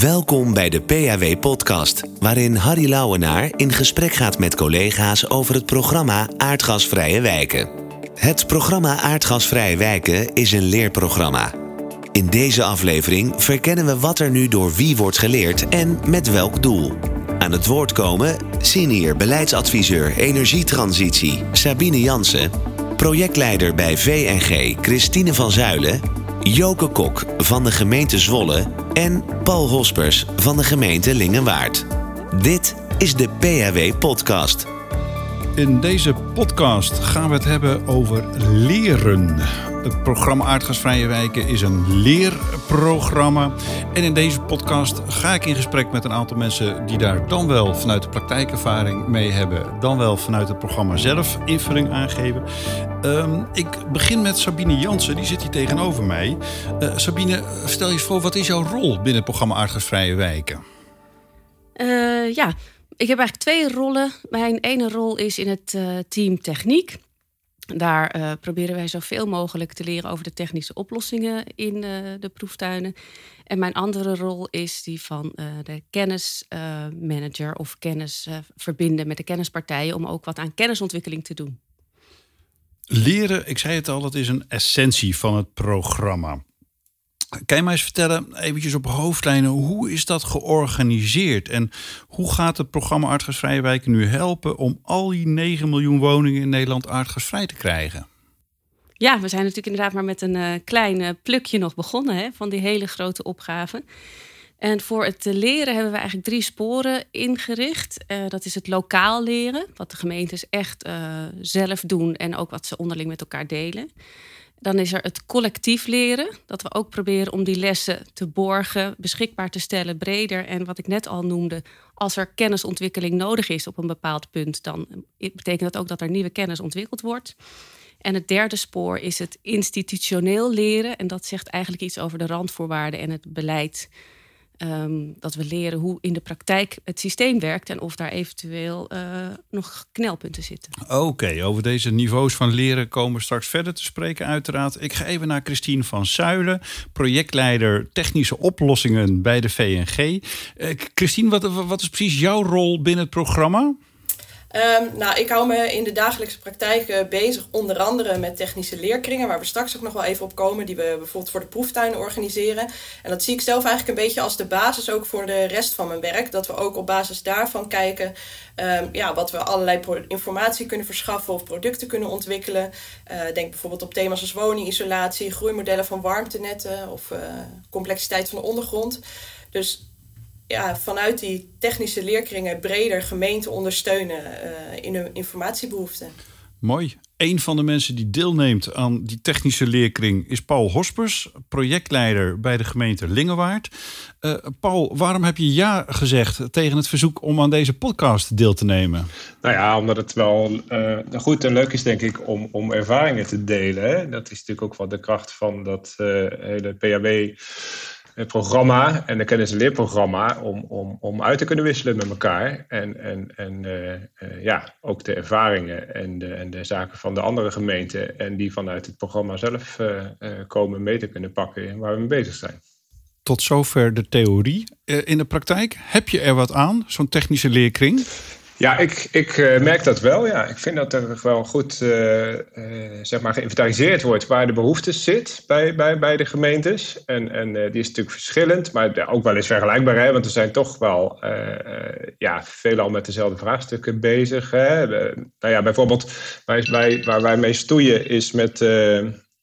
Welkom bij de PAW-podcast, waarin Harry Lauwenaar in gesprek gaat met collega's over het programma Aardgasvrije Wijken. Het programma Aardgasvrije Wijken is een leerprogramma. In deze aflevering verkennen we wat er nu door wie wordt geleerd en met welk doel. Aan het woord komen senior beleidsadviseur energietransitie Sabine Jansen, projectleider bij VNG Christine van Zuilen, Joke Kok van de gemeente Zwolle en Paul Hospers van de gemeente Lingenwaard. Dit is de PHW Podcast. In deze podcast gaan we het hebben over leren. Het programma Aardgasvrije Wijken is een leerprogramma. En in deze podcast ga ik in gesprek met een aantal mensen die daar dan wel vanuit de praktijkervaring mee hebben, dan wel vanuit het programma zelf invulling aangeven. Um, ik begin met Sabine Jansen, die zit hier tegenover mij. Uh, Sabine, stel je eens voor, wat is jouw rol binnen het programma Aardgasvrije Wijken? Uh, ja, ik heb eigenlijk twee rollen. Mijn ene rol is in het uh, team techniek. Daar uh, proberen wij zoveel mogelijk te leren over de technische oplossingen in uh, de proeftuinen. En mijn andere rol is die van uh, de kennismanager of kennis verbinden met de kennispartijen om ook wat aan kennisontwikkeling te doen. Leren, ik zei het al, dat is een essentie van het programma. Kan je mij eens vertellen, eventjes op hoofdlijnen, hoe is dat georganiseerd? En hoe gaat het programma Aardgasvrije Wijken nu helpen om al die 9 miljoen woningen in Nederland aardgasvrij te krijgen? Ja, we zijn natuurlijk inderdaad maar met een uh, klein uh, plukje nog begonnen hè, van die hele grote opgave. En voor het leren hebben we eigenlijk drie sporen ingericht. Dat is het lokaal leren, wat de gemeentes echt zelf doen en ook wat ze onderling met elkaar delen. Dan is er het collectief leren. Dat we ook proberen om die lessen te borgen, beschikbaar te stellen, breder. En wat ik net al noemde, als er kennisontwikkeling nodig is op een bepaald punt, dan betekent dat ook dat er nieuwe kennis ontwikkeld wordt. En het derde spoor is het institutioneel leren. En dat zegt eigenlijk iets over de randvoorwaarden en het beleid Um, dat we leren hoe in de praktijk het systeem werkt en of daar eventueel uh, nog knelpunten zitten. Oké, over deze niveaus van leren komen we straks verder te spreken, uiteraard. Ik ga even naar Christine van Zuilen, projectleider technische oplossingen bij de VNG. Uh, Christine, wat, wat is precies jouw rol binnen het programma? Um, nou, ik hou me in de dagelijkse praktijk uh, bezig, onder andere met technische leerkringen, waar we straks ook nog wel even op komen, die we bijvoorbeeld voor de proeftuinen organiseren. En dat zie ik zelf eigenlijk een beetje als de basis ook voor de rest van mijn werk. Dat we ook op basis daarvan kijken um, ja, wat we allerlei informatie kunnen verschaffen of producten kunnen ontwikkelen. Uh, denk bijvoorbeeld op thema's als woningisolatie, groeimodellen van warmtenetten of uh, complexiteit van de ondergrond. Dus ja, vanuit die technische leerkringen breder gemeenten ondersteunen uh, in hun informatiebehoeften. Mooi. Een van de mensen die deelneemt aan die technische leerkring is Paul Hospers, projectleider bij de gemeente Lingewaard. Uh, Paul, waarom heb je ja gezegd tegen het verzoek om aan deze podcast deel te nemen? Nou ja, omdat het wel uh, goed en leuk is, denk ik, om, om ervaringen te delen. Hè? Dat is natuurlijk ook wel de kracht van dat uh, hele PHB het programma en de kennis- en leerprogramma om, om, om uit te kunnen wisselen met elkaar. En, en, en uh, uh, ja, ook de ervaringen en de, en de zaken van de andere gemeenten en die vanuit het programma zelf uh, komen mee te kunnen pakken waar we mee bezig zijn. Tot zover de theorie. in de praktijk, heb je er wat aan, zo'n technische leerkring? Ja, ik, ik uh, merk dat wel. Ja. Ik vind dat er wel goed uh, uh, zeg maar geïnventariseerd wordt waar de behoefte zit bij, bij, bij de gemeentes. En, en die is natuurlijk verschillend, maar ook wel eens vergelijkbaar. Hè? Want er zijn toch wel ja, veelal met dezelfde vraagstukken bezig. Hè? nou ja, bijvoorbeeld wij, waar wij mee stoeien is met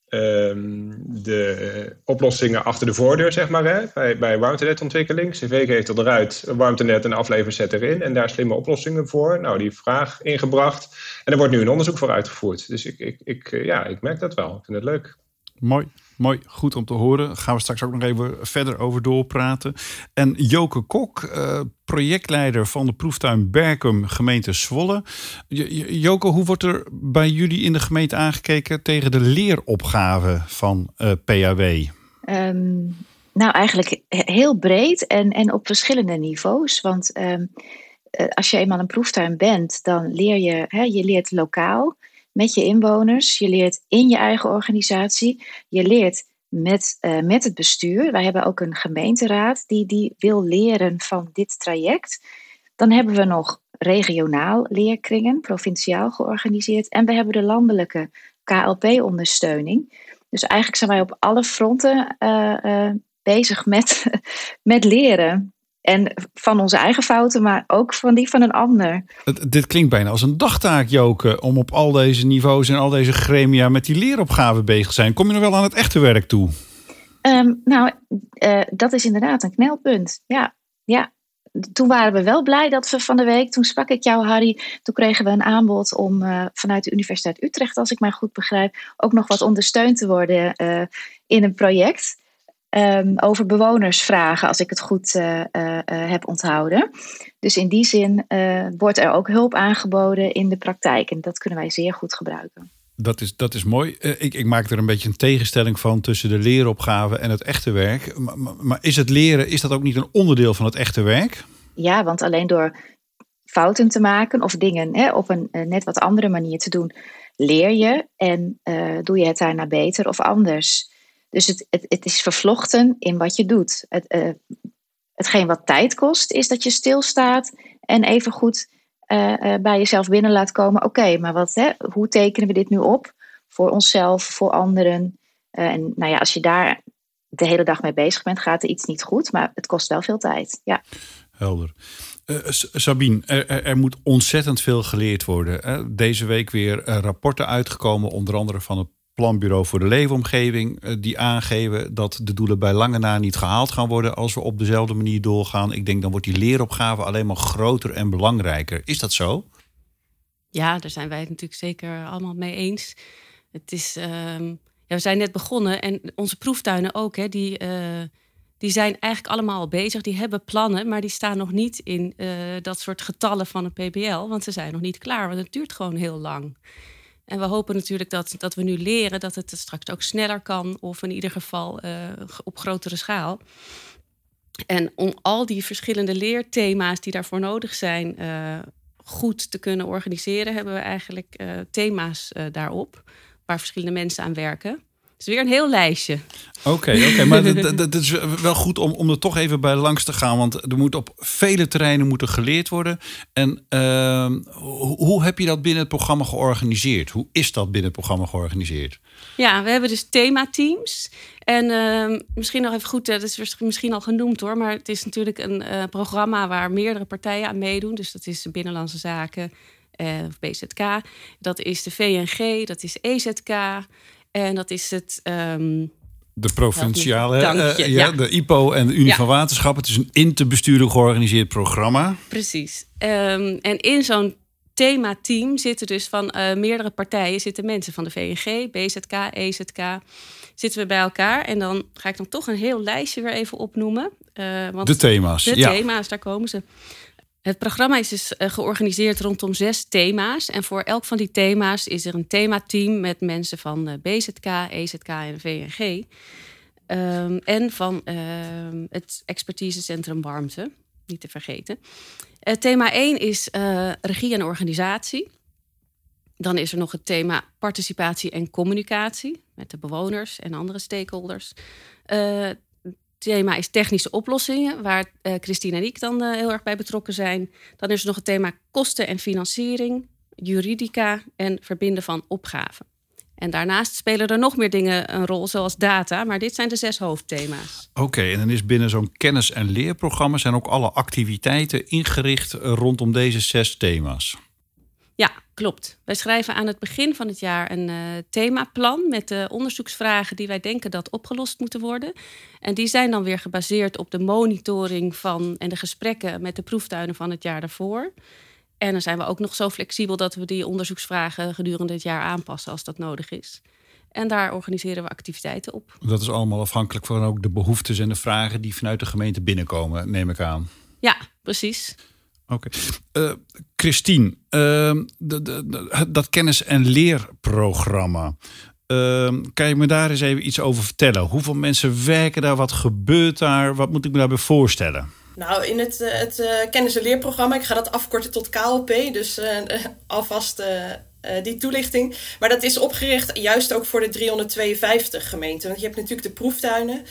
Um, de oplossingen achter de voordeur, zeg maar, hè, bij, bij warmtenetontwikkeling. CV heeft er eruit, warmtenet en afleverzet erin en daar slimme oplossingen voor. Nou, die vraag ingebracht en er wordt nu een onderzoek voor uitgevoerd. Dus ik, ik, ik, ja, ik merk dat wel. Ik vind het leuk. Mooi. Mooi, goed om te horen. Gaan we straks ook nog even verder over doorpraten. En Joke Kok, uh, projectleider van de proeftuin Berkum, gemeente Zwolle. Joke, hoe wordt er bij jullie in de gemeente aangekeken tegen de leeropgave van uh, eh, PAW? Ehm, nou, eigenlijk heel breed en, en op verschillende niveaus. Want um, als je eenmaal een proeftuin bent, dan leer je, hè, je leert lokaal met je inwoners. Je leert in je eigen organisatie. Je leert met, uh, met het bestuur. Wij hebben ook een gemeenteraad die, die wil leren van dit traject. Dan hebben we nog regionaal leerkringen, provinciaal georganiseerd. En we hebben de landelijke KLP-ondersteuning. Dus eigenlijk zijn wij op alle fronten uh, uh, bezig met, met leren. En van onze eigen fouten, maar ook van die van een ander. Dit klinkt bijna als een dagtaak, Joke, om op al deze niveaus en al deze gremia met die leeropgaven bezig te zijn. Kom je nog wel aan het echte werk toe? Um, nou, uh, dat is inderdaad een knelpunt. Ja, ja. Toen waren we wel blij dat we van de week, toen sprak ik jou, Harry, toen kregen we een aanbod om uh, vanuit de Universiteit Utrecht, als ik mij goed begrijp, ook nog wat ondersteund te worden uh, in een project. Um, over bewonersvragen, als ik het goed uh, uh, heb onthouden. Dus in die zin wordt er ook hulp aangeboden in de praktijk. En dat kunnen wij zeer goed gebruiken. Dat is, dat is mooi. Ik, ik maak er een beetje een tegenstelling van tussen de leeropgave en het echte werk. Maar, maar is het leren, is dat ook niet een onderdeel van het echte werk? Ja, want alleen door fouten te maken of dingen hè, op een net wat andere manier te doen, leer je en doe je het daarna beter of anders. Dus het, het, het is vervlochten in wat je doet. Het, uh, hetgeen wat tijd kost, is dat je stilstaat en even goed uh, uh, bij jezelf binnen laat komen. Oké, maar wat, hè, hoe tekenen we dit nu op? Voor onszelf, voor anderen. en nou ja, als je daar de hele dag mee bezig bent, gaat er iets niet goed. Maar het kost wel veel tijd. Ja. Helder. Sabine, er, er, moet ontzettend veel geleerd worden. Deze week weer rapporten uitgekomen, onder andere van het Planbureau voor de Leefomgeving, eh, die aangeven dat de doelen bij lange na niet gehaald gaan worden als we op dezelfde manier doorgaan. Ik denk dan wordt die leeropgave alleen maar groter en belangrijker. Is dat zo? Ja, daar zijn wij het natuurlijk zeker allemaal mee eens. Het is, uh, ja, we zijn net begonnen en onze proeftuinen ook, hè, die, uh, die zijn eigenlijk allemaal al bezig. Die hebben plannen, maar die staan nog niet in uh, dat soort getallen van een PBL, want ze zijn nog niet klaar, want het duurt gewoon heel lang. En we hopen natuurlijk dat, dat we nu leren dat het straks ook sneller kan, of in ieder geval uh, op grotere schaal. En om al die verschillende leerthema's die daarvoor nodig zijn, uh, goed te kunnen organiseren, hebben we eigenlijk uh, thema's daarop, waar verschillende mensen aan werken. Het is weer een heel lijstje. Oké, okay, okay, maar dat, is wel goed om, om er toch even bij langs te gaan. Want er moet op vele terreinen moeten geleerd worden. En uh, hoe, hoe heb je dat binnen het programma georganiseerd? Hoe is dat binnen het programma georganiseerd? Ja, we hebben dus themateams. En uh, misschien nog even goed, dat is misschien al genoemd hoor. Maar het is natuurlijk een uh, programma waar meerdere partijen aan meedoen. Dus dat is Binnenlandse Zaken, of BZK. Dat is de VNG, dat is EZK. En dat is het. Um, de provinciale, uh, ja, ja, de IPO en de Unie ja. van Waterschap. Het is een interbestuurlijk georganiseerd programma. Precies. Um, en in zo'n themateam zitten dus van uh, meerdere partijen zitten mensen van de VNG, BZK, EZK. Zitten we bij elkaar en dan ga ik dan toch een heel lijstje weer even opnoemen. Uh, want de thema's. De thema's, daar komen ze. Het programma is dus eh, georganiseerd rondom zes thema's. En voor elk van die thema's is er een themateam met mensen van eh, BZK, EZK en VNG. Um, en van uh, het expertisecentrum Warmte, niet te vergeten. Uh, thema 1 is regie en organisatie. Dan is er nog het thema participatie en communicatie met de bewoners en andere stakeholders thema is technische oplossingen, waar uh, Christine en ik dan uh, heel erg bij betrokken zijn. Dan is er nog het thema kosten en financiering, juridica en verbinden van opgaven. En daarnaast spelen er nog meer dingen een rol, zoals data, maar dit zijn de zes hoofdthema's. Oké, en dan is binnen zo'n kennis- en leerprogramma zijn ook alle activiteiten ingericht rondom deze zes thema's. Ja, klopt. Wij schrijven aan het begin van het jaar een uh, themaplan met de onderzoeksvragen die wij denken dat opgelost moeten worden. En die zijn dan weer gebaseerd op de monitoring van en de gesprekken met de proeftuinen van het jaar daarvoor. En dan zijn we ook nog zo flexibel dat we die onderzoeksvragen gedurende het jaar aanpassen als dat nodig is. En daar organiseren we activiteiten op. Dat is allemaal afhankelijk van ook de behoeftes en de vragen die vanuit de gemeente binnenkomen, neem ik aan. Ja, precies. Oké. Uh, Christine, uh, de, de, dat kennis- en leerprogramma. Uh, kan je me daar eens even iets over vertellen? Hoeveel mensen werken daar? Wat gebeurt daar? Wat moet ik me daarbij voorstellen? Nou, in het, het uh, kennis- en leerprogramma, ik ga dat afkorten tot KLP, dus alvast uh, die toelichting. Maar dat is opgericht juist ook voor de 352 gemeenten. Want je hebt natuurlijk de proeftuinen.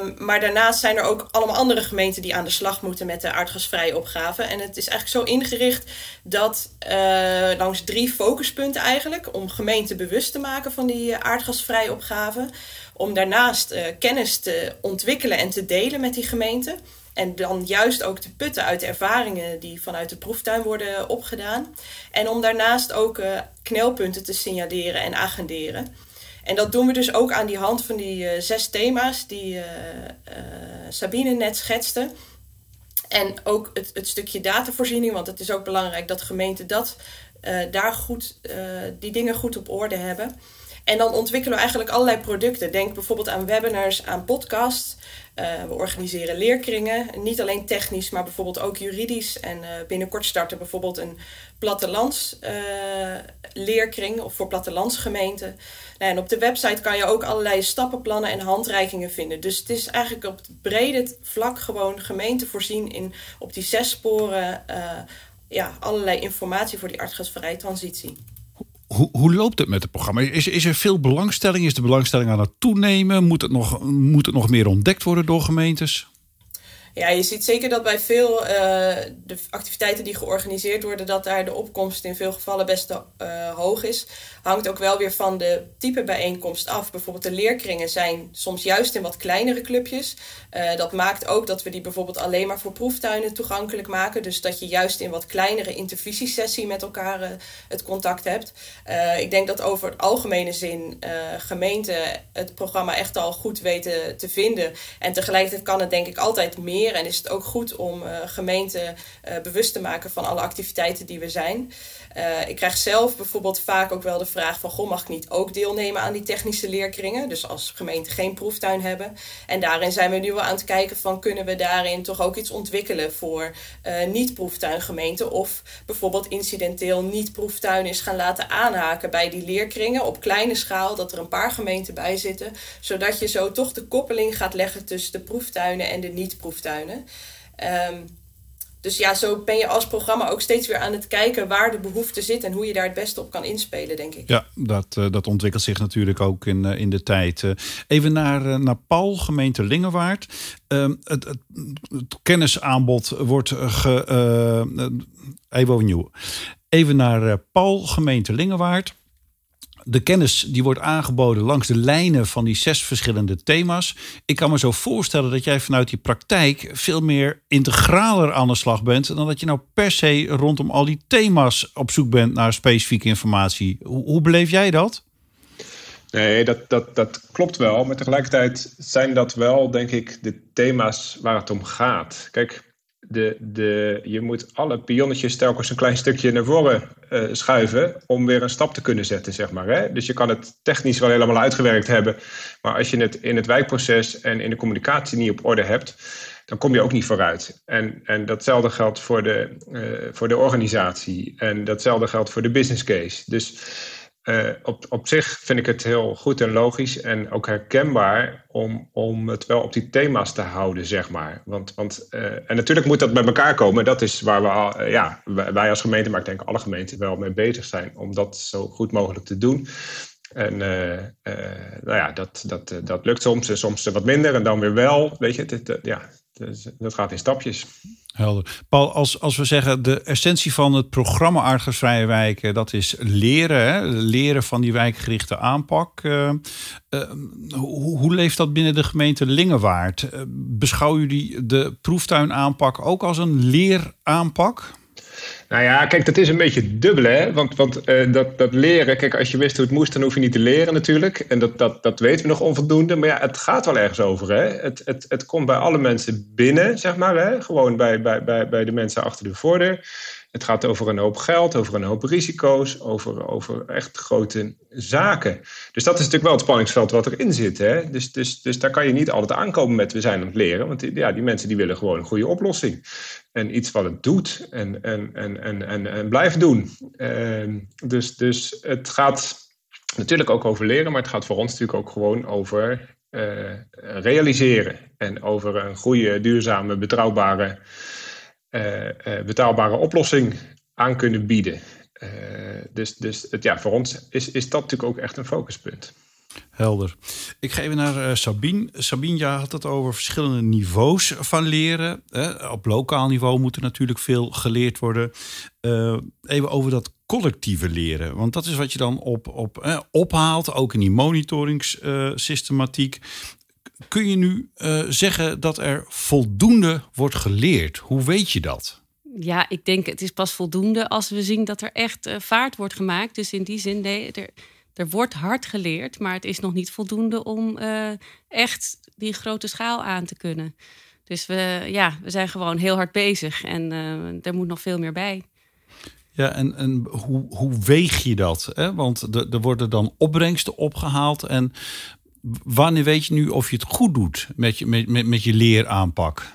Um, maar daarnaast zijn er ook allemaal andere gemeenten die aan de slag moeten met de aardgasvrije opgave. En het is eigenlijk zo ingericht dat uh, langs drie focuspunten eigenlijk, om gemeenten bewust te maken van die aardgasvrije opgave. Om daarnaast kennis te ontwikkelen en te delen met die gemeenten. En dan juist ook te putten uit de ervaringen die vanuit de proeftuin worden opgedaan. En om daarnaast ook uh, knelpunten te signaleren en agenderen. En dat doen we dus ook aan die hand van die uh, zes thema's die uh, Sabine net schetste. En ook het, het, stukje datavoorziening, want het is ook belangrijk dat gemeenten dat, daar goed, die dingen goed op orde hebben. En dan ontwikkelen we eigenlijk allerlei producten. Denk bijvoorbeeld aan webinars, aan podcasts. Uh, we organiseren leerkringen, niet alleen technisch, maar bijvoorbeeld ook juridisch. En uh, binnenkort starten bijvoorbeeld een plattelandsleerkring uh, of voor plattelandsgemeenten. Nou, en op de website kan je ook allerlei stappenplannen en handreikingen vinden. Dus het is eigenlijk op het brede vlak gewoon gemeente voorzien in op die zes sporen ja, allerlei informatie voor die aardgasvrije transitie. Hoe, hoe loopt het met het programma? Is, is er veel belangstelling? Is de belangstelling aan het toenemen? Moet het nog, moet het nog meer ontdekt worden door gemeentes? Ja, je ziet zeker dat bij veel uh, de activiteiten die georganiseerd worden, dat daar de opkomst in veel gevallen best uh, hoog is. Hangt ook wel weer van de type bijeenkomst af. Bijvoorbeeld de leerkringen zijn soms juist in wat kleinere clubjes. Uh, dat maakt ook dat we die bijvoorbeeld alleen maar voor proeftuinen toegankelijk maken. Dus dat je juist in wat kleinere intervisiesessie met elkaar het contact hebt. ik denk dat over het algemene zin gemeenten het programma echt al goed weten te vinden. En tegelijkertijd kan het denk ik altijd meer en is het ook goed om uh, gemeenten uh, bewust te maken van alle activiteiten die we zijn. Uh, ik krijg zelf bijvoorbeeld vaak ook wel de vraag van... Goh, mag ik niet ook deelnemen aan die technische leerkringen? Dus als gemeente geen proeftuin hebben. En daarin zijn we nu wel aan het kijken van... kunnen we daarin toch ook iets ontwikkelen voor niet-proeftuingemeenten... of bijvoorbeeld incidenteel niet-proeftuin is gaan laten aanhaken bij die leerkringen... op kleine schaal, dat er een paar gemeenten bij zitten... zodat je zo toch de koppeling gaat leggen tussen de proeftuinen en de niet-proeftuinen. Um, dus ja, zo ben je als programma ook steeds weer aan het kijken waar de behoefte zit en hoe je daar het beste op kan inspelen, denk ik. Ja, dat, uh, dat ontwikkelt zich natuurlijk ook in, uh, in de tijd. Uh, even naar, naar Paul, gemeente Lingewaard. Ehm, het, het, kennisaanbod wordt ge. even overnieuw. Even naar Paul, gemeente Lingewaard de kennis die wordt aangeboden langs de lijnen van die zes verschillende thema's. Ik kan me zo voorstellen dat jij vanuit die praktijk veel meer integraler aan de slag bent dan dat je nou per se rondom al die thema's op zoek bent naar specifieke informatie. Hoe, hoe beleef jij dat? Nee, dat, dat, dat klopt wel. Maar tegelijkertijd zijn dat wel, denk ik, de thema's waar het om gaat. Kijk, de, de, je moet alle pionnetjes telkens een klein stukje naar voren uh, schuiven om weer een stap te kunnen zetten, zeg maar. Hè? Dus je kan het technisch wel helemaal uitgewerkt hebben, maar als je het in het wijkproces en in de communicatie niet op orde hebt, dan kom je ook niet vooruit. En, en datzelfde geldt voor de, uh, voor de organisatie en datzelfde geldt voor de business case. Dus uh, op, op zich vind ik het heel goed en logisch en ook herkenbaar om, om het wel op die thema's te houden, zeg maar. Want, want, uh, en natuurlijk moet dat bij elkaar komen. Dat is waar we, al, uh, ja, wij als gemeente, maar ik denk alle gemeenten wel mee bezig zijn om dat zo goed mogelijk te doen. En nou ja, dat, dat, dat lukt soms en soms wat minder en dan weer wel. Weet je, het, ja, dat gaat in stapjes. Helder. Paul, als, als we zeggen de essentie van het programma Aardgasvrije Wijken, dat is leren, leren van die wijkgerichte aanpak. Uh, hoe, hoe, leeft dat binnen de gemeente Lingewaard? Uh, beschouwen jullie de proeftuinaanpak ook als een leeraanpak? Nou ja, kijk, dat is een beetje dubbel, hè? Want, want uh, dat, dat leren, kijk, als je wist hoe het moest, dan hoef je niet te leren natuurlijk. En dat, dat, dat weten we nog onvoldoende. Maar ja, het gaat wel ergens over, hè? Het, het, het komt bij alle mensen binnen, zeg maar, hè? Gewoon bij, bij, bij, bij de mensen achter de voordeur. Het gaat over een hoop geld, over een hoop risico's, over, over echt grote zaken. Dus dat is natuurlijk wel het spanningsveld wat erin zit. Hè? Dus, dus, dus daar kan je niet altijd aankomen met we zijn aan het leren. Want die, ja, die mensen die willen gewoon een goede oplossing. En iets wat het doet en, en, en, en, en, en blijft doen. Uh, dus, dus het gaat natuurlijk ook over leren, maar het gaat voor ons natuurlijk ook gewoon over uh, realiseren. En over een goede, duurzame, betrouwbare betaalbare oplossing aan kunnen bieden. dus dus het, ja, voor ons is, is dat natuurlijk ook echt een focuspunt. Helder. Ik ga even naar Sabine. Sabine, jij had het over verschillende niveaus van leren. Op lokaal niveau moet er natuurlijk veel geleerd worden. Even over dat collectieve leren. Want dat is wat je dan op, op, eh, ophaalt, ook in die monitoringssystematiek. Kun je nu zeggen dat er voldoende wordt geleerd? Hoe weet je dat? Ja, ik denk het is pas voldoende als we zien dat er echt vaart wordt gemaakt. Dus in die zin, nee, er, er wordt hard geleerd, maar het is nog niet voldoende om uh, echt die grote schaal aan te kunnen. Dus we, ja, we zijn gewoon heel hard bezig en er moet nog veel meer bij. Ja, en, en hoe, hoe weeg je dat? Hè? Want er, er worden dan opbrengsten opgehaald. En wanneer weet je nu of je het goed doet met je, met, met, met je leeraanpak?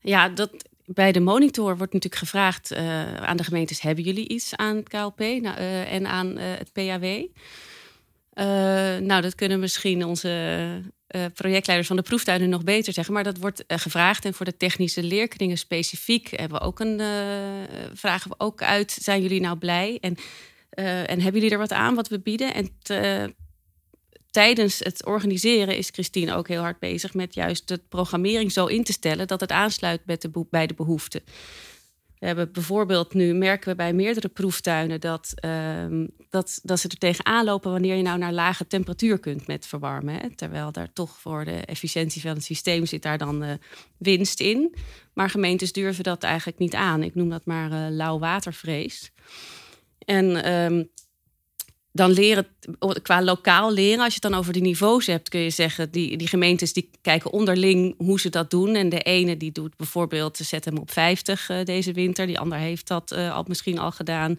Ja, dat, bij de monitor wordt natuurlijk gevraagd uh, aan de gemeentes: hebben jullie iets aan het KLP nou, uh, en aan uh, het PAW? nou, dat kunnen misschien onze projectleiders van de proeftuinen nog beter zeggen, maar dat wordt gevraagd. En voor de technische leerkringen specifiek hebben we ook een, vragen we ook uit: zijn jullie nou blij? En, en hebben jullie er wat aan wat we bieden? En tijdens het organiseren is Christine ook heel hard bezig met juist de programmering zo in te stellen dat het aansluit met de bij de behoeften. We hebben bijvoorbeeld nu merken we bij meerdere proeftuinen dat, uh, dat, dat ze er tegenaan lopen wanneer je nou naar lage temperatuur kunt met verwarmen. Terwijl daar toch voor de efficiëntie van het systeem zit daar dan uh, winst in. Maar gemeentes durven dat eigenlijk niet aan. Ik noem dat maar uh, lauw watervrees. En um, dan leren, qua lokaal leren, als je het dan over de niveaus hebt, kun je zeggen, die, die gemeentes die kijken onderling hoe ze dat doen. En de ene die doet bijvoorbeeld, zet hem op 50 uh, eh, deze winter, die ander heeft dat uh, al, misschien al gedaan.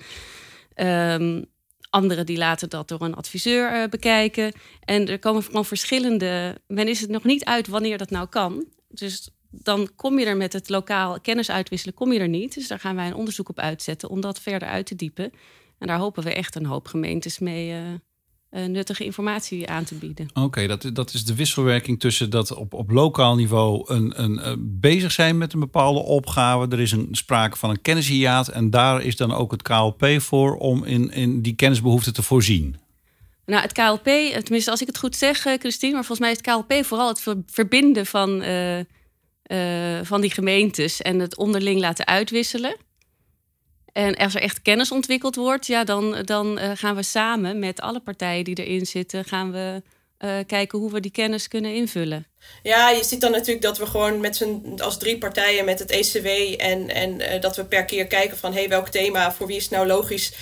Um, anderen die laten dat door een adviseur uh, bekijken. En er komen gewoon verschillende. Men is het nog niet uit wanneer dat nou kan. Dus dan kom je er met het lokaal kennis uitwisselen, kom je er niet. Dus daar gaan wij een onderzoek op uitzetten om dat verder uit te diepen. En daar hopen we echt een hoop gemeentes mee uh, nuttige informatie aan te bieden. Oké, dat, dat is de wisselwerking tussen dat op, op lokaal niveau een, een, uh, bezig zijn met een bepaalde opgave. Er is een sprake van een kennishiaat en daar is dan ook het KLP voor om in, in die kennisbehoeften te voorzien. Nou, het KLP, tenminste als ik het goed zeg, Christine, maar volgens mij is het KLP vooral het verbinden van, uh, van die gemeentes en het onderling laten uitwisselen. En als er echt kennis ontwikkeld wordt, ja, dan, dan uh, gaan we samen met alle partijen die erin zitten, gaan we uh, kijken hoe we die kennis kunnen invullen. Ja, je ziet dan natuurlijk dat we gewoon met z'n als drie partijen met het ECW en, en uh, dat we per keer kijken van hey, welk thema, voor wie is het nou logisch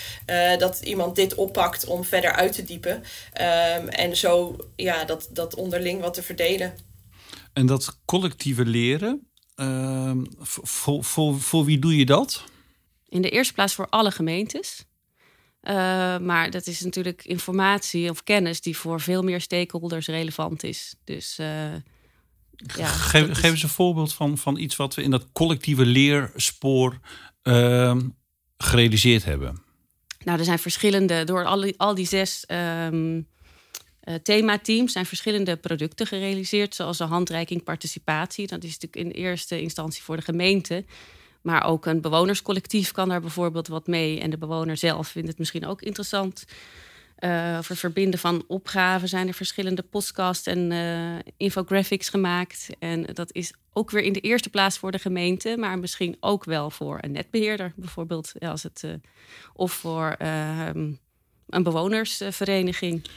dat iemand dit oppakt om verder uit te diepen. Um, en zo ja, dat, dat onderling wat te verdelen. En dat collectieve leren, ehm, voor, voor, voor wie doe je dat? In de eerste plaats voor alle gemeentes. Uh, maar dat is natuurlijk informatie of kennis die voor veel meer stakeholders relevant is. Dus uh, ja, geef, is... geef eens een voorbeeld van, van iets wat we in dat collectieve leerspoor uh, gerealiseerd hebben. Nou, er zijn verschillende, door al die, al die zes um, themateams zijn verschillende producten gerealiseerd, zoals de handreiking participatie. Dat is natuurlijk in eerste instantie voor de gemeente. Maar ook een bewonerscollectief kan daar bijvoorbeeld wat mee. En de bewoner zelf vindt het misschien ook interessant. Uh, voor het verbinden van opgaven zijn er verschillende podcasts en uh, infographics gemaakt. En dat is ook weer in de eerste plaats voor de gemeente, maar misschien ook wel voor een netbeheerder, bijvoorbeeld. Als het, of voor ehm, een bewonersvereniging.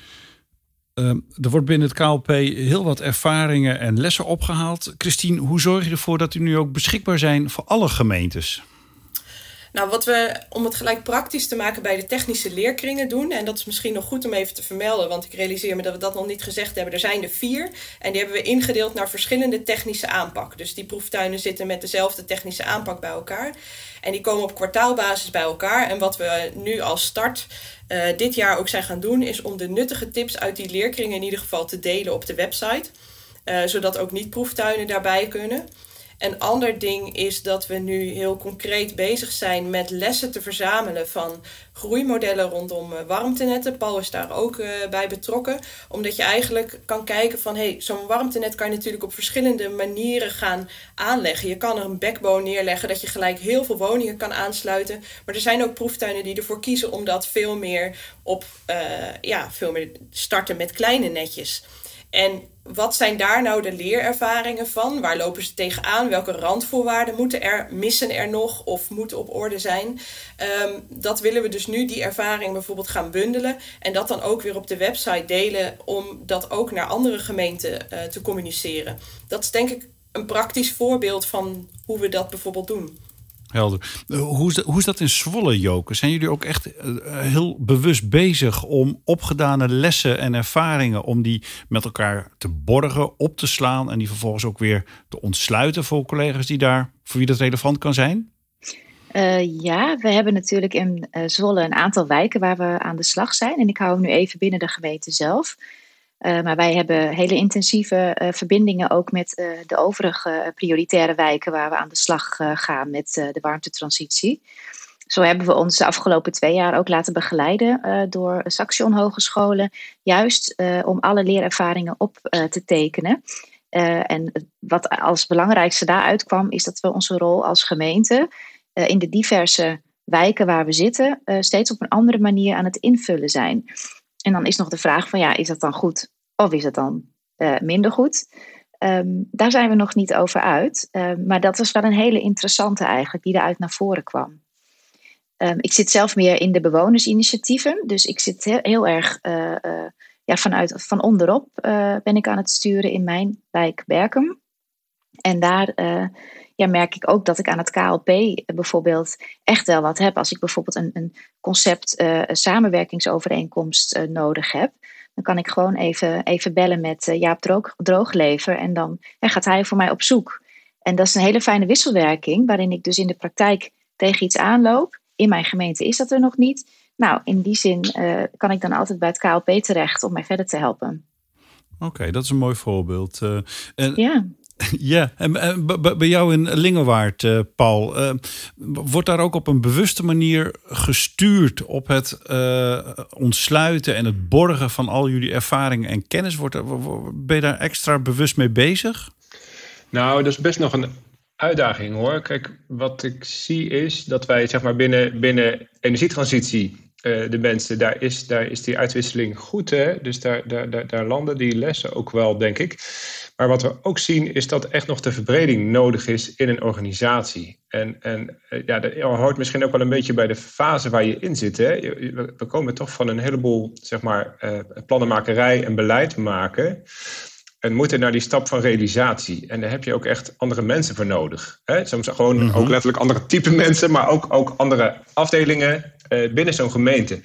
Ehm, er wordt binnen het KLP heel wat ervaringen en lessen opgehaald. Christine, hoe zorg je ervoor dat die nu ook beschikbaar zijn voor alle gemeentes? Nou, wat we om het gelijk praktisch te maken bij de technische leerkringen doen, en dat is misschien nog goed om even te vermelden, want ik realiseer me dat we dat nog niet gezegd hebben. Er zijn er vier en die hebben we ingedeeld naar verschillende technische aanpak. Dus die proeftuinen zitten met dezelfde technische aanpak bij elkaar. En die komen op kwartaalbasis bij elkaar. En wat we nu als start uh, dit jaar ook zijn gaan doen, is om de nuttige tips uit die leerkringen in ieder geval te delen op de website. Uh, zodat ook niet-proeftuinen daarbij kunnen. Een ander ding is dat we nu heel concreet bezig zijn met lessen te verzamelen van groeimodellen rondom eh, warmtenetten. Paul is daar ook uh, bij betrokken. Omdat je eigenlijk kan kijken van hey, zo'n warmtenet kan je natuurlijk op verschillende manieren gaan aanleggen. Je kan er een backbone neerleggen dat je gelijk heel veel woningen kan aansluiten. Maar er zijn ook proeftuinen die ervoor kiezen om dat veel meer op uh, ja, veel meer starten met kleine netjes. En wat zijn daar nou de leerervaringen van? Waar lopen ze tegenaan? Welke randvoorwaarden moeten er, missen er nog of moeten op orde zijn? Um, dat willen we dus nu, die ervaring bijvoorbeeld gaan bundelen. En dat dan ook weer op de website delen om dat ook naar andere gemeenten uh, te communiceren. Dat is denk ik een praktisch voorbeeld van hoe we dat bijvoorbeeld doen. Helder. Eh, hoe is, dat, hoe is dat in Zwolle, Joke? Zijn jullie ook echt eh, heel bewust bezig om opgedane lessen en ervaringen... om die met elkaar te borgen, op te slaan... en die vervolgens ook weer te ontsluiten voor collega's die daar... voor wie dat relevant kan zijn? Ja, we hebben natuurlijk in Zwolle een aantal wijken waar we aan de slag zijn. En ik hou hem nu even binnen de gemeente zelf. Uh, maar wij hebben hele intensieve uh, verbindingen ook met uh, de overige prioritaire wijken waar we aan de slag gaan met de warmtetransitie. Zo hebben we ons de afgelopen twee jaar ook laten begeleiden door Saxion Hogescholen, juist om alle leerervaringen op te tekenen. en wat als belangrijkste daaruit kwam, is dat we onze rol als gemeente in de diverse wijken waar we zitten, steeds op een andere manier aan het invullen zijn. En dan is nog de vraag van ja, is dat dan goed of is het dan uh, minder goed? Um, daar zijn we nog niet over uit. Um, maar dat was wel een hele interessante eigenlijk, die eruit naar voren kwam. Um, ik zit zelf meer in de bewonersinitiatieven. Dus ik zit heel, erg uh, uh, ja, vanuit, van onderop ben ik aan het sturen in mijn wijk Berkem. En daar ja, merk ik ook dat ik aan het KLP bijvoorbeeld echt wel wat heb. Als ik bijvoorbeeld een, een concept samenwerkingsovereenkomst nodig heb dan kan ik gewoon even, even bellen met uh, Jaap Droog, Drooglever en dan gaat hij voor mij op zoek. En dat is een hele fijne wisselwerking, waarin ik dus in de praktijk tegen iets aanloop. In mijn gemeente is dat er nog niet. Nou, in die zin kan ik dan altijd bij het KLP terecht om mij verder te helpen. Oké, okay, dat is een mooi voorbeeld. Uh, en ja. Ja, en bij jou in Lingewaard, uh, Paul, uh, wordt daar ook op een bewuste manier gestuurd op het uh, ontsluiten en het borgen van al jullie ervaringen en kennis? Wordt ben je daar extra bewust mee bezig? Nou, dat is best nog een uitdaging hoor. Kijk, wat ik zie is dat wij zeg maar binnen, binnen energietransitie de mensen, daar is, daar is die uitwisseling goed. Hè? Dus daar, daar, daar landen die lessen ook wel, denk ik. Maar wat we ook zien is dat echt nog de verbreding nodig is in een organisatie. En, en eh, ja, dat hoort misschien ook wel een beetje bij de fase waar je in zit. Hè? We komen toch van een heleboel zeg maar, uh, plannenmakerij en beleid maken. En moeten naar die stap van realisatie. En daar heb je ook echt andere mensen voor nodig. Hè? Soms gewoon mm -hmm. ook letterlijk andere type mensen, maar ook, ook andere afdelingen uh, binnen zo'n gemeente.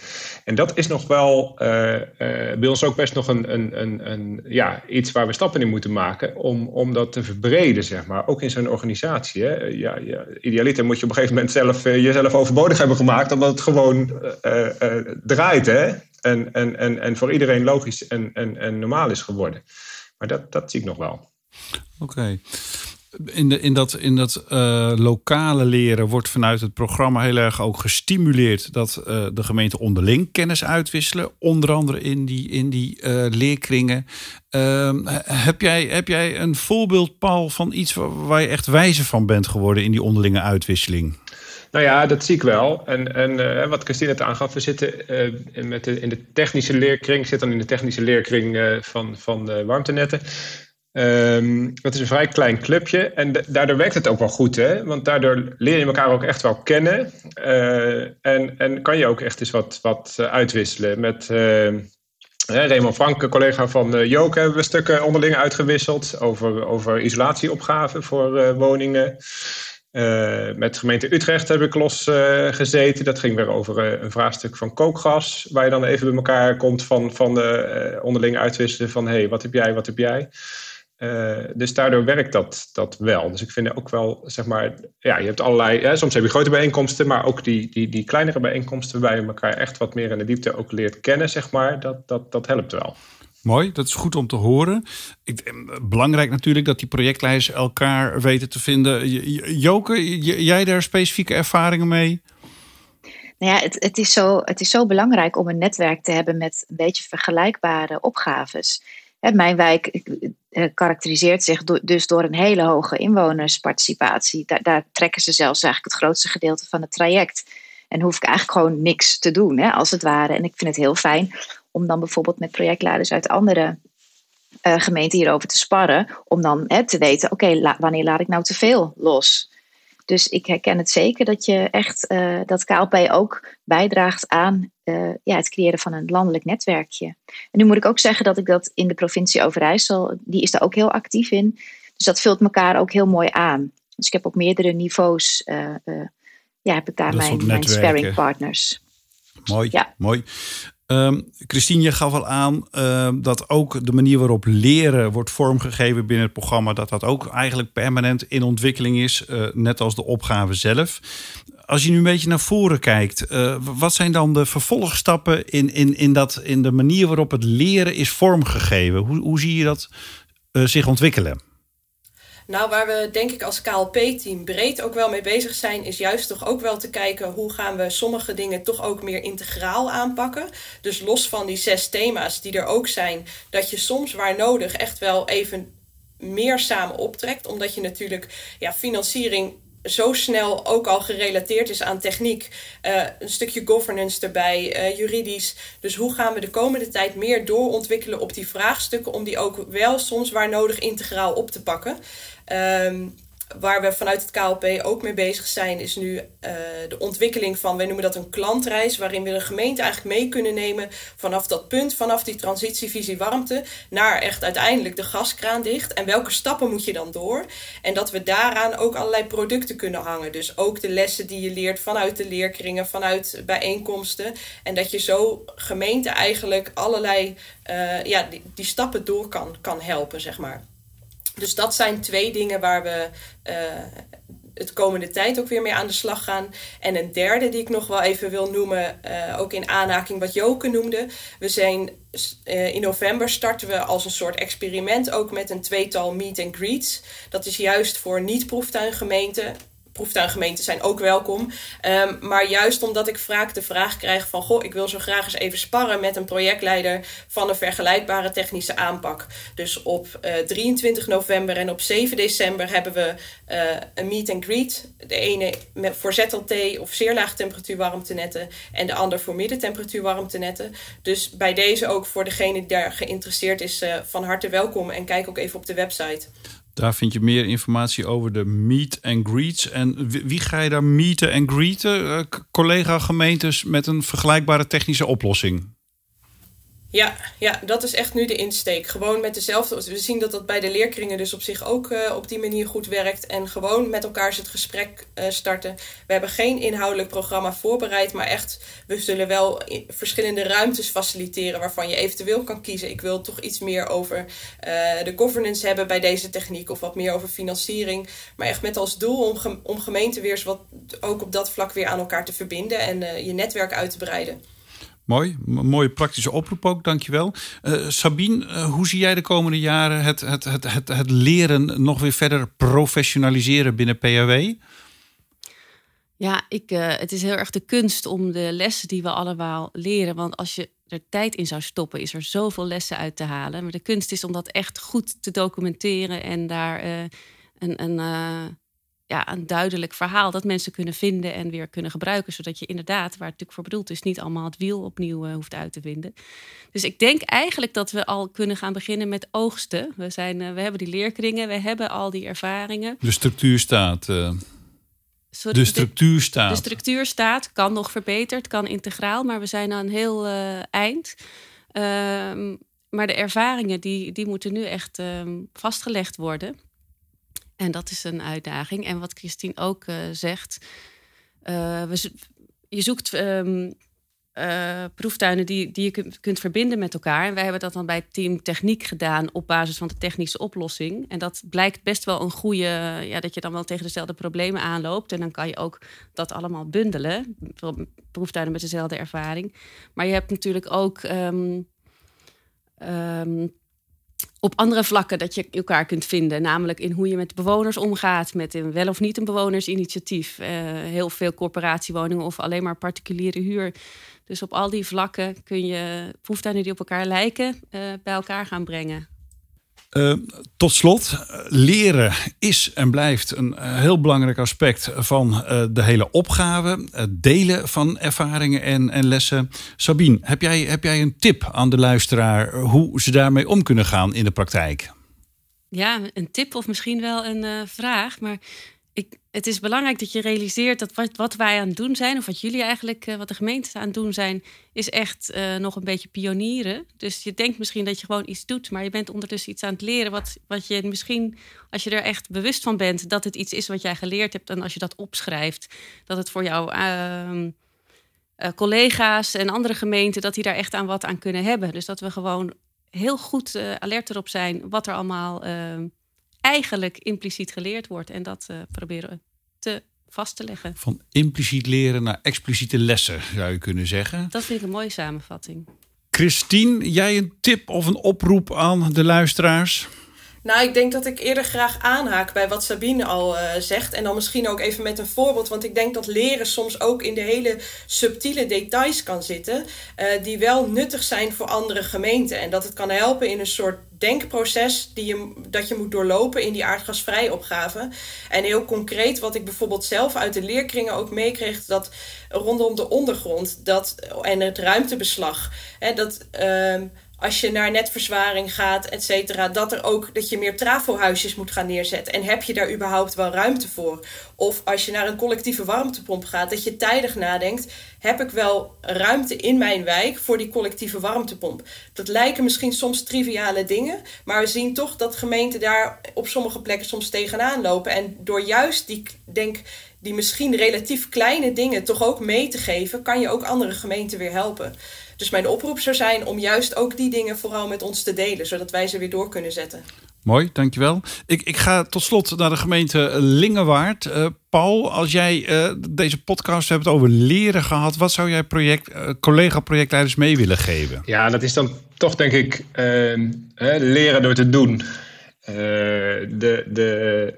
En dat is nog wel uh, uh, bij ons ook best nog een, een, een, een, ja, iets waar we stappen in moeten maken om, om dat te verbreden, zeg maar. Ook in zo'n organisatie. Hè? Ja, ja, idealiter moet je op een gegeven moment zelf, jezelf overbodig hebben gemaakt, omdat het gewoon draait hè? En, en, en, en voor iedereen logisch en, en, en normaal is geworden. Maar dat, dat zie ik nog wel. Oké. In, de, in dat, in dat uh, lokale leren wordt vanuit het programma heel erg ook gestimuleerd dat uh, de gemeente onderling kennis uitwisselen. Onder andere in die, in die uh, leerkringen. Ehm, heb, jij, heb jij een voorbeeld, Paul, van iets waar, waar je echt wijzer van bent geworden in die onderlinge uitwisseling? Nou ja, dat zie ik wel. En, en uh, wat Christine het aangaf, we zitten uh, met in de technische leerkring, zit dan in de technische leerkring uh, van, van warmtenetten. Um, dat is een vrij klein clubje en daardoor werkt het ook wel goed, hè? Want daardoor leer je elkaar ook echt wel kennen. en, en kan je ook echt eens wat, wat uitwisselen. Met Raymond Frank, collega van Joke, hebben we stukken onderling uitgewisseld over, over isolatieopgaven voor woningen. Uh, met de gemeente Utrecht heb ik los uh, gezeten. Dat ging weer over uh, een vraagstuk van kookgas. Waar je dan even bij elkaar komt van, van de onderling uitwisselen van... hé, hey, wat heb jij, wat heb jij? dus daardoor werkt dat, dat wel. Dus ik vind ook wel, zeg maar... Ja, je hebt allerlei... Soms heb je grote bijeenkomsten, maar ook die, die, die kleinere bijeenkomsten... waarbij je elkaar echt wat meer in de diepte ook leert kennen, zeg maar. Dat, dat, dat helpt wel. Mooi, dat is goed om te horen. Ik, eh, belangrijk natuurlijk dat die projectleiders elkaar weten te vinden. Joke, jij daar specifieke ervaringen mee? Nou ja, het, het, is zo, het is zo belangrijk om een netwerk te hebben met een beetje vergelijkbare opgaves. Mijn wijk eh, karakteriseert zich dus door een hele hoge inwonersparticipatie. Daar, daar, trekken ze zelfs eigenlijk het grootste gedeelte van het traject. En hoef ik eigenlijk gewoon niks te doen, hè, als het ware. En ik vind het heel fijn om dan bijvoorbeeld met projectleiders uit andere uh, gemeenten hierover te sparren. Om dan hè, te weten, oké, wanneer laat ik nou te veel los? Dus ik herken het zeker dat je echt uh, dat KLP ook bijdraagt aan uh, ja, het creëren van een landelijk netwerkje. En nu moet ik ook zeggen dat ik dat in de provincie Overijssel, die is daar ook heel actief in. Dus dat vult elkaar ook heel mooi aan. Dus ik heb op meerdere niveaus, uh, ja, heb ik daar mijn, mijn sparring partners. Mooi, ja. mooi. Um, Christine, je gaf al aan uh, dat ook de manier waarop leren wordt vormgegeven binnen het programma, dat dat ook eigenlijk permanent in ontwikkeling is, uh, net als de opgave zelf. Als je nu een beetje naar voren kijkt, uh, wat zijn dan de vervolgstappen in, in, in, dat, in de manier waarop het leren is vormgegeven? Hoe, hoe zie je dat zich ontwikkelen? Nou, waar we denk ik als KLP-team breed ook wel mee bezig zijn, is juist toch ook wel te kijken hoe gaan we sommige dingen toch ook meer integraal aanpakken. Dus los van die zes thema's die er ook zijn, dat je soms waar nodig echt wel even meer samen optrekt. Omdat je natuurlijk ja, financiering zo snel ook al gerelateerd is aan techniek. Uh, een stukje governance erbij, uh, juridisch. Dus hoe gaan we de komende tijd meer doorontwikkelen op die vraagstukken om die ook wel soms waar nodig integraal op te pakken. Um, waar we vanuit het KLP ook mee bezig zijn, is nu uh, de ontwikkeling van, wij noemen dat een klantreis, waarin we de gemeente eigenlijk mee kunnen nemen vanaf dat punt, vanaf die transitievisie warmte, naar echt uiteindelijk de gaskraan dicht. En welke stappen moet je dan door? En dat we daaraan ook allerlei producten kunnen hangen. Dus ook de lessen die je leert vanuit de leerkringen, vanuit bijeenkomsten. En dat je zo gemeente eigenlijk allerlei uh, ja, die, die stappen door kan, kan helpen, zeg maar. Dus dat zijn twee dingen waar we uh, het komende tijd ook weer mee aan de slag gaan. En een derde die ik nog wel even wil noemen, uh, ook in aanhaking wat Joke noemde. We zijn uh, in november starten we als een soort experiment ook met een tweetal meet and greets. Dat is juist voor niet-proeftuingemeenten proeftuingemeenten zijn ook welkom. Um, maar juist omdat ik vaak de vraag krijg van... goh, ik wil zo graag eens even sparren met een projectleider... van een vergelijkbare technische aanpak. Dus op uh, eh, 23 november en op 7 december hebben we uh, een meet and greet. De ene met, voor ZLT of zeer laag temperatuur warmtenetten... en de ander voor middentemperatuur warmtenetten. Dus bij deze ook voor degene die daar geïnteresseerd is... Uh, van harte welkom en kijk ook even op de website. Daar vind je meer informatie over de meet and greets. En wie ga je daar meeten en greeten? Uh, Collega-gemeentes met een vergelijkbare technische oplossing. Ja, ja, dat is echt nu de insteek. Gewoon met dezelfde. We zien dat dat bij de leerkringen dus op zich ook uh, op die manier goed werkt. En gewoon met elkaar het gesprek uh, starten. We hebben geen inhoudelijk programma voorbereid, maar echt, we zullen wel verschillende ruimtes faciliteren waarvan je eventueel kan kiezen. Ik wil toch iets meer over uh, de governance hebben bij deze techniek of wat meer over financiering. Maar echt met als doel om, om gemeenten weer wat ook op dat vlak weer aan elkaar te verbinden en je netwerk uit te breiden. Mooi, mooie praktische oproep ook, dankjewel. Uh, Sabine, uh, hoe zie jij de komende jaren het, het, het, het, het leren nog weer verder professionaliseren binnen PHW? Ja, ik, uh, het is heel erg de kunst om de lessen die we allemaal leren. Want als je er tijd in zou stoppen, is er zoveel lessen uit te halen. Maar de kunst is om dat echt goed te documenteren en daar een, een ja, een duidelijk verhaal dat mensen kunnen vinden en weer kunnen gebruiken. Zodat je inderdaad, waar het natuurlijk voor bedoeld is, niet allemaal het wiel opnieuw uh, hoeft uit te vinden. Dus ik denk eigenlijk dat we al kunnen gaan beginnen met oogsten. We, zijn, uh, we hebben die leerkringen, we hebben al die ervaringen. De structuur staat. Uh, Sorry, de structuur staat. De structuur staat, kan nog verbeterd, kan integraal, maar we zijn aan een heel eind. Ehm, maar de ervaringen die, die moeten nu echt ehm, vastgelegd worden. En dat is een uitdaging. En wat Christine ook uh, zegt, we, je zoekt um, uh, proeftuinen die, die je kunt, verbinden met elkaar. En wij hebben dat dan bij team techniek gedaan op basis van de technische oplossing. En dat blijkt best wel een goede, ja, dat je dan wel tegen dezelfde problemen aanloopt. En dan kan je ook dat allemaal bundelen. Proeftuinen met dezelfde ervaring. Maar je hebt natuurlijk ook. Um, ehm, op andere vlakken dat je elkaar kunt vinden. Namelijk in hoe je met bewoners omgaat, met een wel of niet een bewonersinitiatief. Uh, heel veel corporatiewoningen of alleen maar particuliere huur. Dus op al die vlakken kun je proeftuinen die op elkaar lijken uh, bij elkaar gaan brengen. Uh, tot slot, leren is en blijft een heel belangrijk aspect van uh, de hele opgave. Het delen van ervaringen en, en, lessen. Sabine, heb jij, heb jij een tip aan de luisteraar hoe ze daarmee om kunnen gaan in de praktijk? Ja, een tip of misschien wel een vraag. Maar ik, het is belangrijk dat je realiseert dat wat, wat, wij aan het doen zijn, of wat jullie eigenlijk, uh, wat de gemeentes aan het doen zijn, is echt uh, nog een beetje pionieren. Dus je denkt misschien dat je gewoon iets doet, maar je bent ondertussen iets aan het leren. Wat, wat je misschien, als je er echt bewust van bent dat het iets is wat jij geleerd hebt, en als je dat opschrijft, dat het voor jouw uh, collega's en andere gemeenten, dat die daar echt aan wat aan kunnen hebben. Dus dat we gewoon heel goed eh, alert erop zijn wat er allemaal ehm, eigenlijk impliciet geleerd wordt. En dat uh, proberen te vast te leggen. Van impliciet leren naar expliciete lessen, zou je kunnen zeggen. Dat vind ik een mooie samenvatting. Christine, jij een tip of een oproep aan de luisteraars? Nou, ik denk dat ik eerder graag aanhaak bij wat Sabine al uh, zegt. En dan misschien ook even met een voorbeeld. Want ik denk dat leren soms ook in de hele subtiele details kan zitten. Uh, die wel nuttig zijn voor andere gemeenten. En dat het kan helpen in een soort denkproces die je, dat je moet doorlopen in die aardgasvrije opgave. En heel concreet, wat ik bijvoorbeeld zelf uit de leerkringen ook meekreeg, dat rondom de ondergrond dat, en het ruimtebeslag. Hè, dat. Uh, als je naar netverzwaring gaat, et cetera, dat er ook dat je meer trafohuisjes moet gaan neerzetten. En heb je daar überhaupt wel ruimte voor? Of als je naar een collectieve warmtepomp gaat, dat je tijdig nadenkt: heb ik wel ruimte in mijn wijk voor die collectieve warmtepomp? Dat lijken misschien soms triviale dingen, maar we zien toch dat gemeenten daar op sommige plekken soms tegenaan lopen. En door juist die, denk, die misschien relatief kleine dingen toch ook mee te geven, kan je ook andere gemeenten weer helpen. Dus mijn oproep zou zijn om juist ook die dingen vooral met ons te delen, zodat wij ze weer door kunnen zetten. Mooi, dankjewel. Ik, ik ga tot slot naar de gemeente Lingewaard. Uh, Paul, als jij uh, deze podcast hebt over leren gehad, wat zou jij project, uh, collega-projectleiders mee willen geven? Ja, dat is dan toch denk ik leren door te doen. Uh, de, de,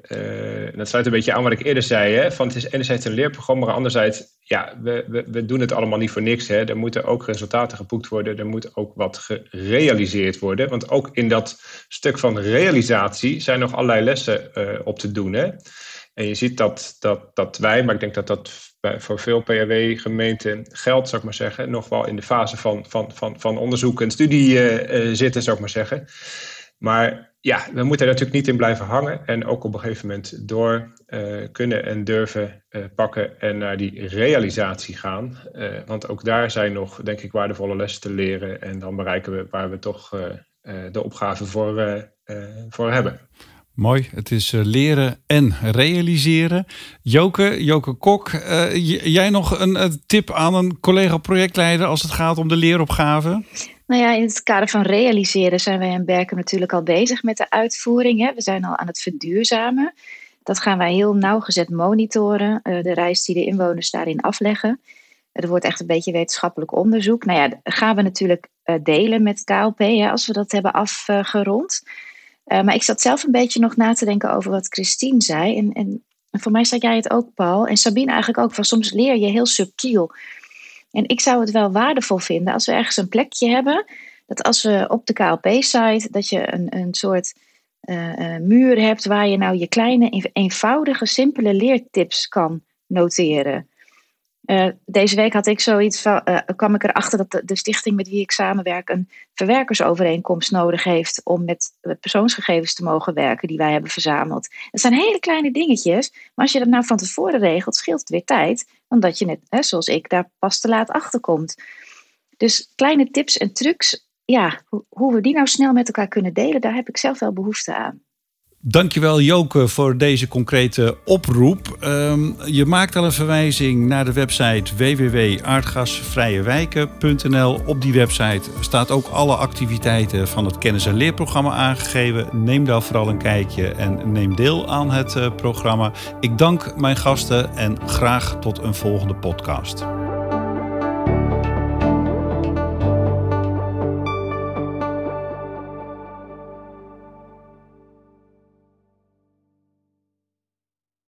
uh, dat sluit een beetje aan wat ik eerder zei. Hè? Van het is enerzijds een leerprogramma, maar anderzijds, ja, we, we, we doen het allemaal niet voor niks. Hè? Er moeten ook resultaten geboekt worden, er moet ook wat gerealiseerd worden. Want ook in dat stuk van realisatie zijn nog allerlei lessen uh, op te doen. Hè? En je ziet dat, dat, dat wij, maar ik denk dat dat voor veel PRW-gemeenten geldt, zou ik maar zeggen, nog wel in de fase van, van, van, van onderzoek en studie zitten, zou ik maar zeggen. Maar ja, we moeten er natuurlijk niet in blijven hangen. En ook op een gegeven moment door uh, kunnen en durven uh, pakken en naar die realisatie gaan. Uh, want ook daar zijn nog, denk ik, waardevolle lessen te leren. En dan bereiken we waar we toch de opgave voor, voor hebben. Mooi, het is leren en realiseren. Joke, Joke Kok, jij nog een tip aan een collega-projectleider als het gaat om de leeropgave? Nou ja, in het kader van realiseren zijn wij in Berken natuurlijk al bezig met de uitvoering. Hè. We zijn al aan het verduurzamen. Dat gaan wij heel nauwgezet monitoren, uh, de reis die de inwoners daarin afleggen. Er wordt echt een beetje wetenschappelijk onderzoek. Nou ja, dat gaan we natuurlijk uh, delen met KLP hè, als we dat hebben afgerond. Uh, maar ik zat zelf een beetje nog na te denken over wat Christine zei. En, en, en voor mij zei jij het ook, Paul. En Sabine eigenlijk ook. Van soms leer je heel subtiel. En ik zou het wel waardevol vinden als we ergens een plekje hebben, dat als we op de KLP-site, dat je een, een soort uh, muur hebt waar je nou je kleine, eenvoudige, simpele leertips kan noteren. Uh, deze week had ik zoiets van, uh, kwam ik erachter dat de, de, stichting met wie ik samenwerk een verwerkersovereenkomst nodig heeft om met persoonsgegevens te mogen werken die wij hebben verzameld. Dat zijn hele kleine dingetjes, maar als je dat nou van tevoren regelt, scheelt het weer tijd, omdat je net, hè, zoals ik, daar pas te laat achter komt. Dus kleine tips en trucs, ja, hoe we die nou snel met elkaar kunnen delen, daar heb ik zelf wel behoefte aan. Dankjewel Joke voor deze concrete oproep. Um, je maakt al een verwijzing naar de website www.aardgasvrijewijken.nl. Op die website staat ook alle activiteiten van het kennis- en leerprogramma aangegeven. Neem daar vooral een kijkje en neem deel aan het uh, programma. Ik dank mijn gasten en graag tot een volgende podcast.